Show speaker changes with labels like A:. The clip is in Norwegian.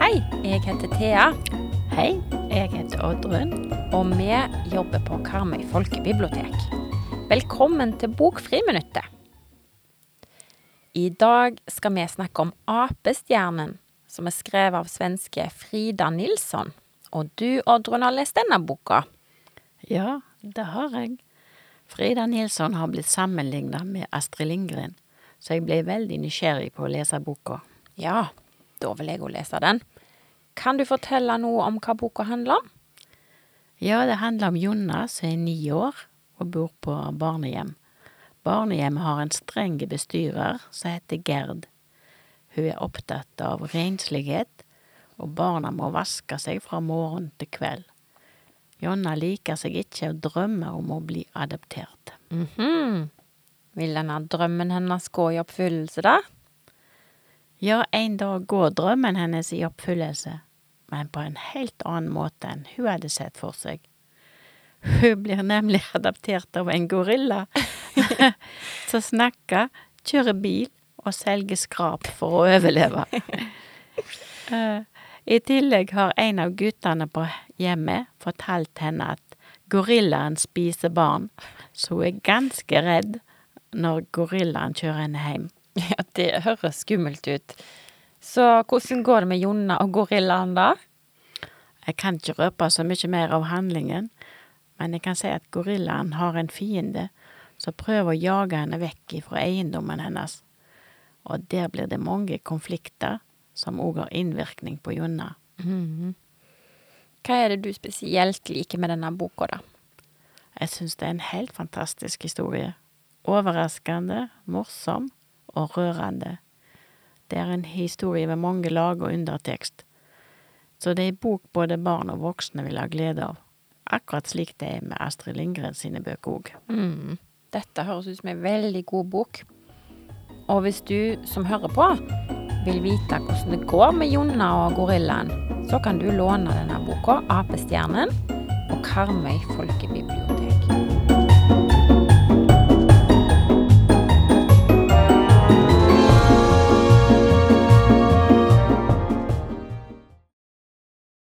A: Hei, jeg heter Thea,
B: Hei, jeg heter Oddrun.
A: og vi jobber på Karmøy folkebibliotek. Velkommen til Bokfriminuttet. I dag skal vi snakke om Apestjernen, som er skrevet av svenske Frida Nilsson. Og du, Oddrun, har lest denne boka.
B: Ja, det har jeg. Frida Nilsson har blitt sammenlignet med Astrid Lindgren, så jeg ble veldig nysgjerrig på å lese boka.
A: Ja, da vil jeg òg lese den. Kan du fortelle noe om hva boka handler om?
B: Ja, det handler om Jonna som er ni år og bor på barnehjem. Barnehjemmet har en streng bestyrer som heter Gerd. Hun er opptatt av renslighet, og barna må vaske seg fra morgen til kveld. Jonna liker seg ikke og drømmer om å bli adoptert.
A: Mhm. Vil denne drømmen hennes gå i oppfyllelse, da?
B: Ja, en dag går drømmen hennes i oppfyllelse, men på en helt annen måte enn hun hadde sett for seg. Hun blir nemlig adoptert av en gorilla som snakker, kjører bil og selger skrap for å overleve. Eh, I tillegg har en av guttene på hjemmet fortalt henne at gorillaen spiser barn, så hun er ganske redd når gorillaen kjører henne hjem.
A: Ja, det høres skummelt ut. Så hvordan går det med Jonna og gorillaen, da?
B: Jeg kan ikke røpe så mye mer av handlingen, men jeg kan si at gorillaen har en fiende som prøver å jage henne vekk fra eiendommen hennes, og der blir det mange konflikter som òg har innvirkning på Jonna.
A: Hva er det du spesielt liker med denne boka, da?
B: Jeg syns det er en helt fantastisk historie. Overraskende, morsom og rørende. Det er en historie med mange lag og undertekst, så det er en bok både barn og voksne vil ha glede av. Akkurat slik det er med Astrid Lindgren sine bøker òg.
A: Mm. Dette høres ut som en veldig god bok. Og hvis du som hører på, vil vite hvordan det går med Jonna og gorillaen, så kan du låne denne boka, Apestjernen, på Karmøy folkebibliotek.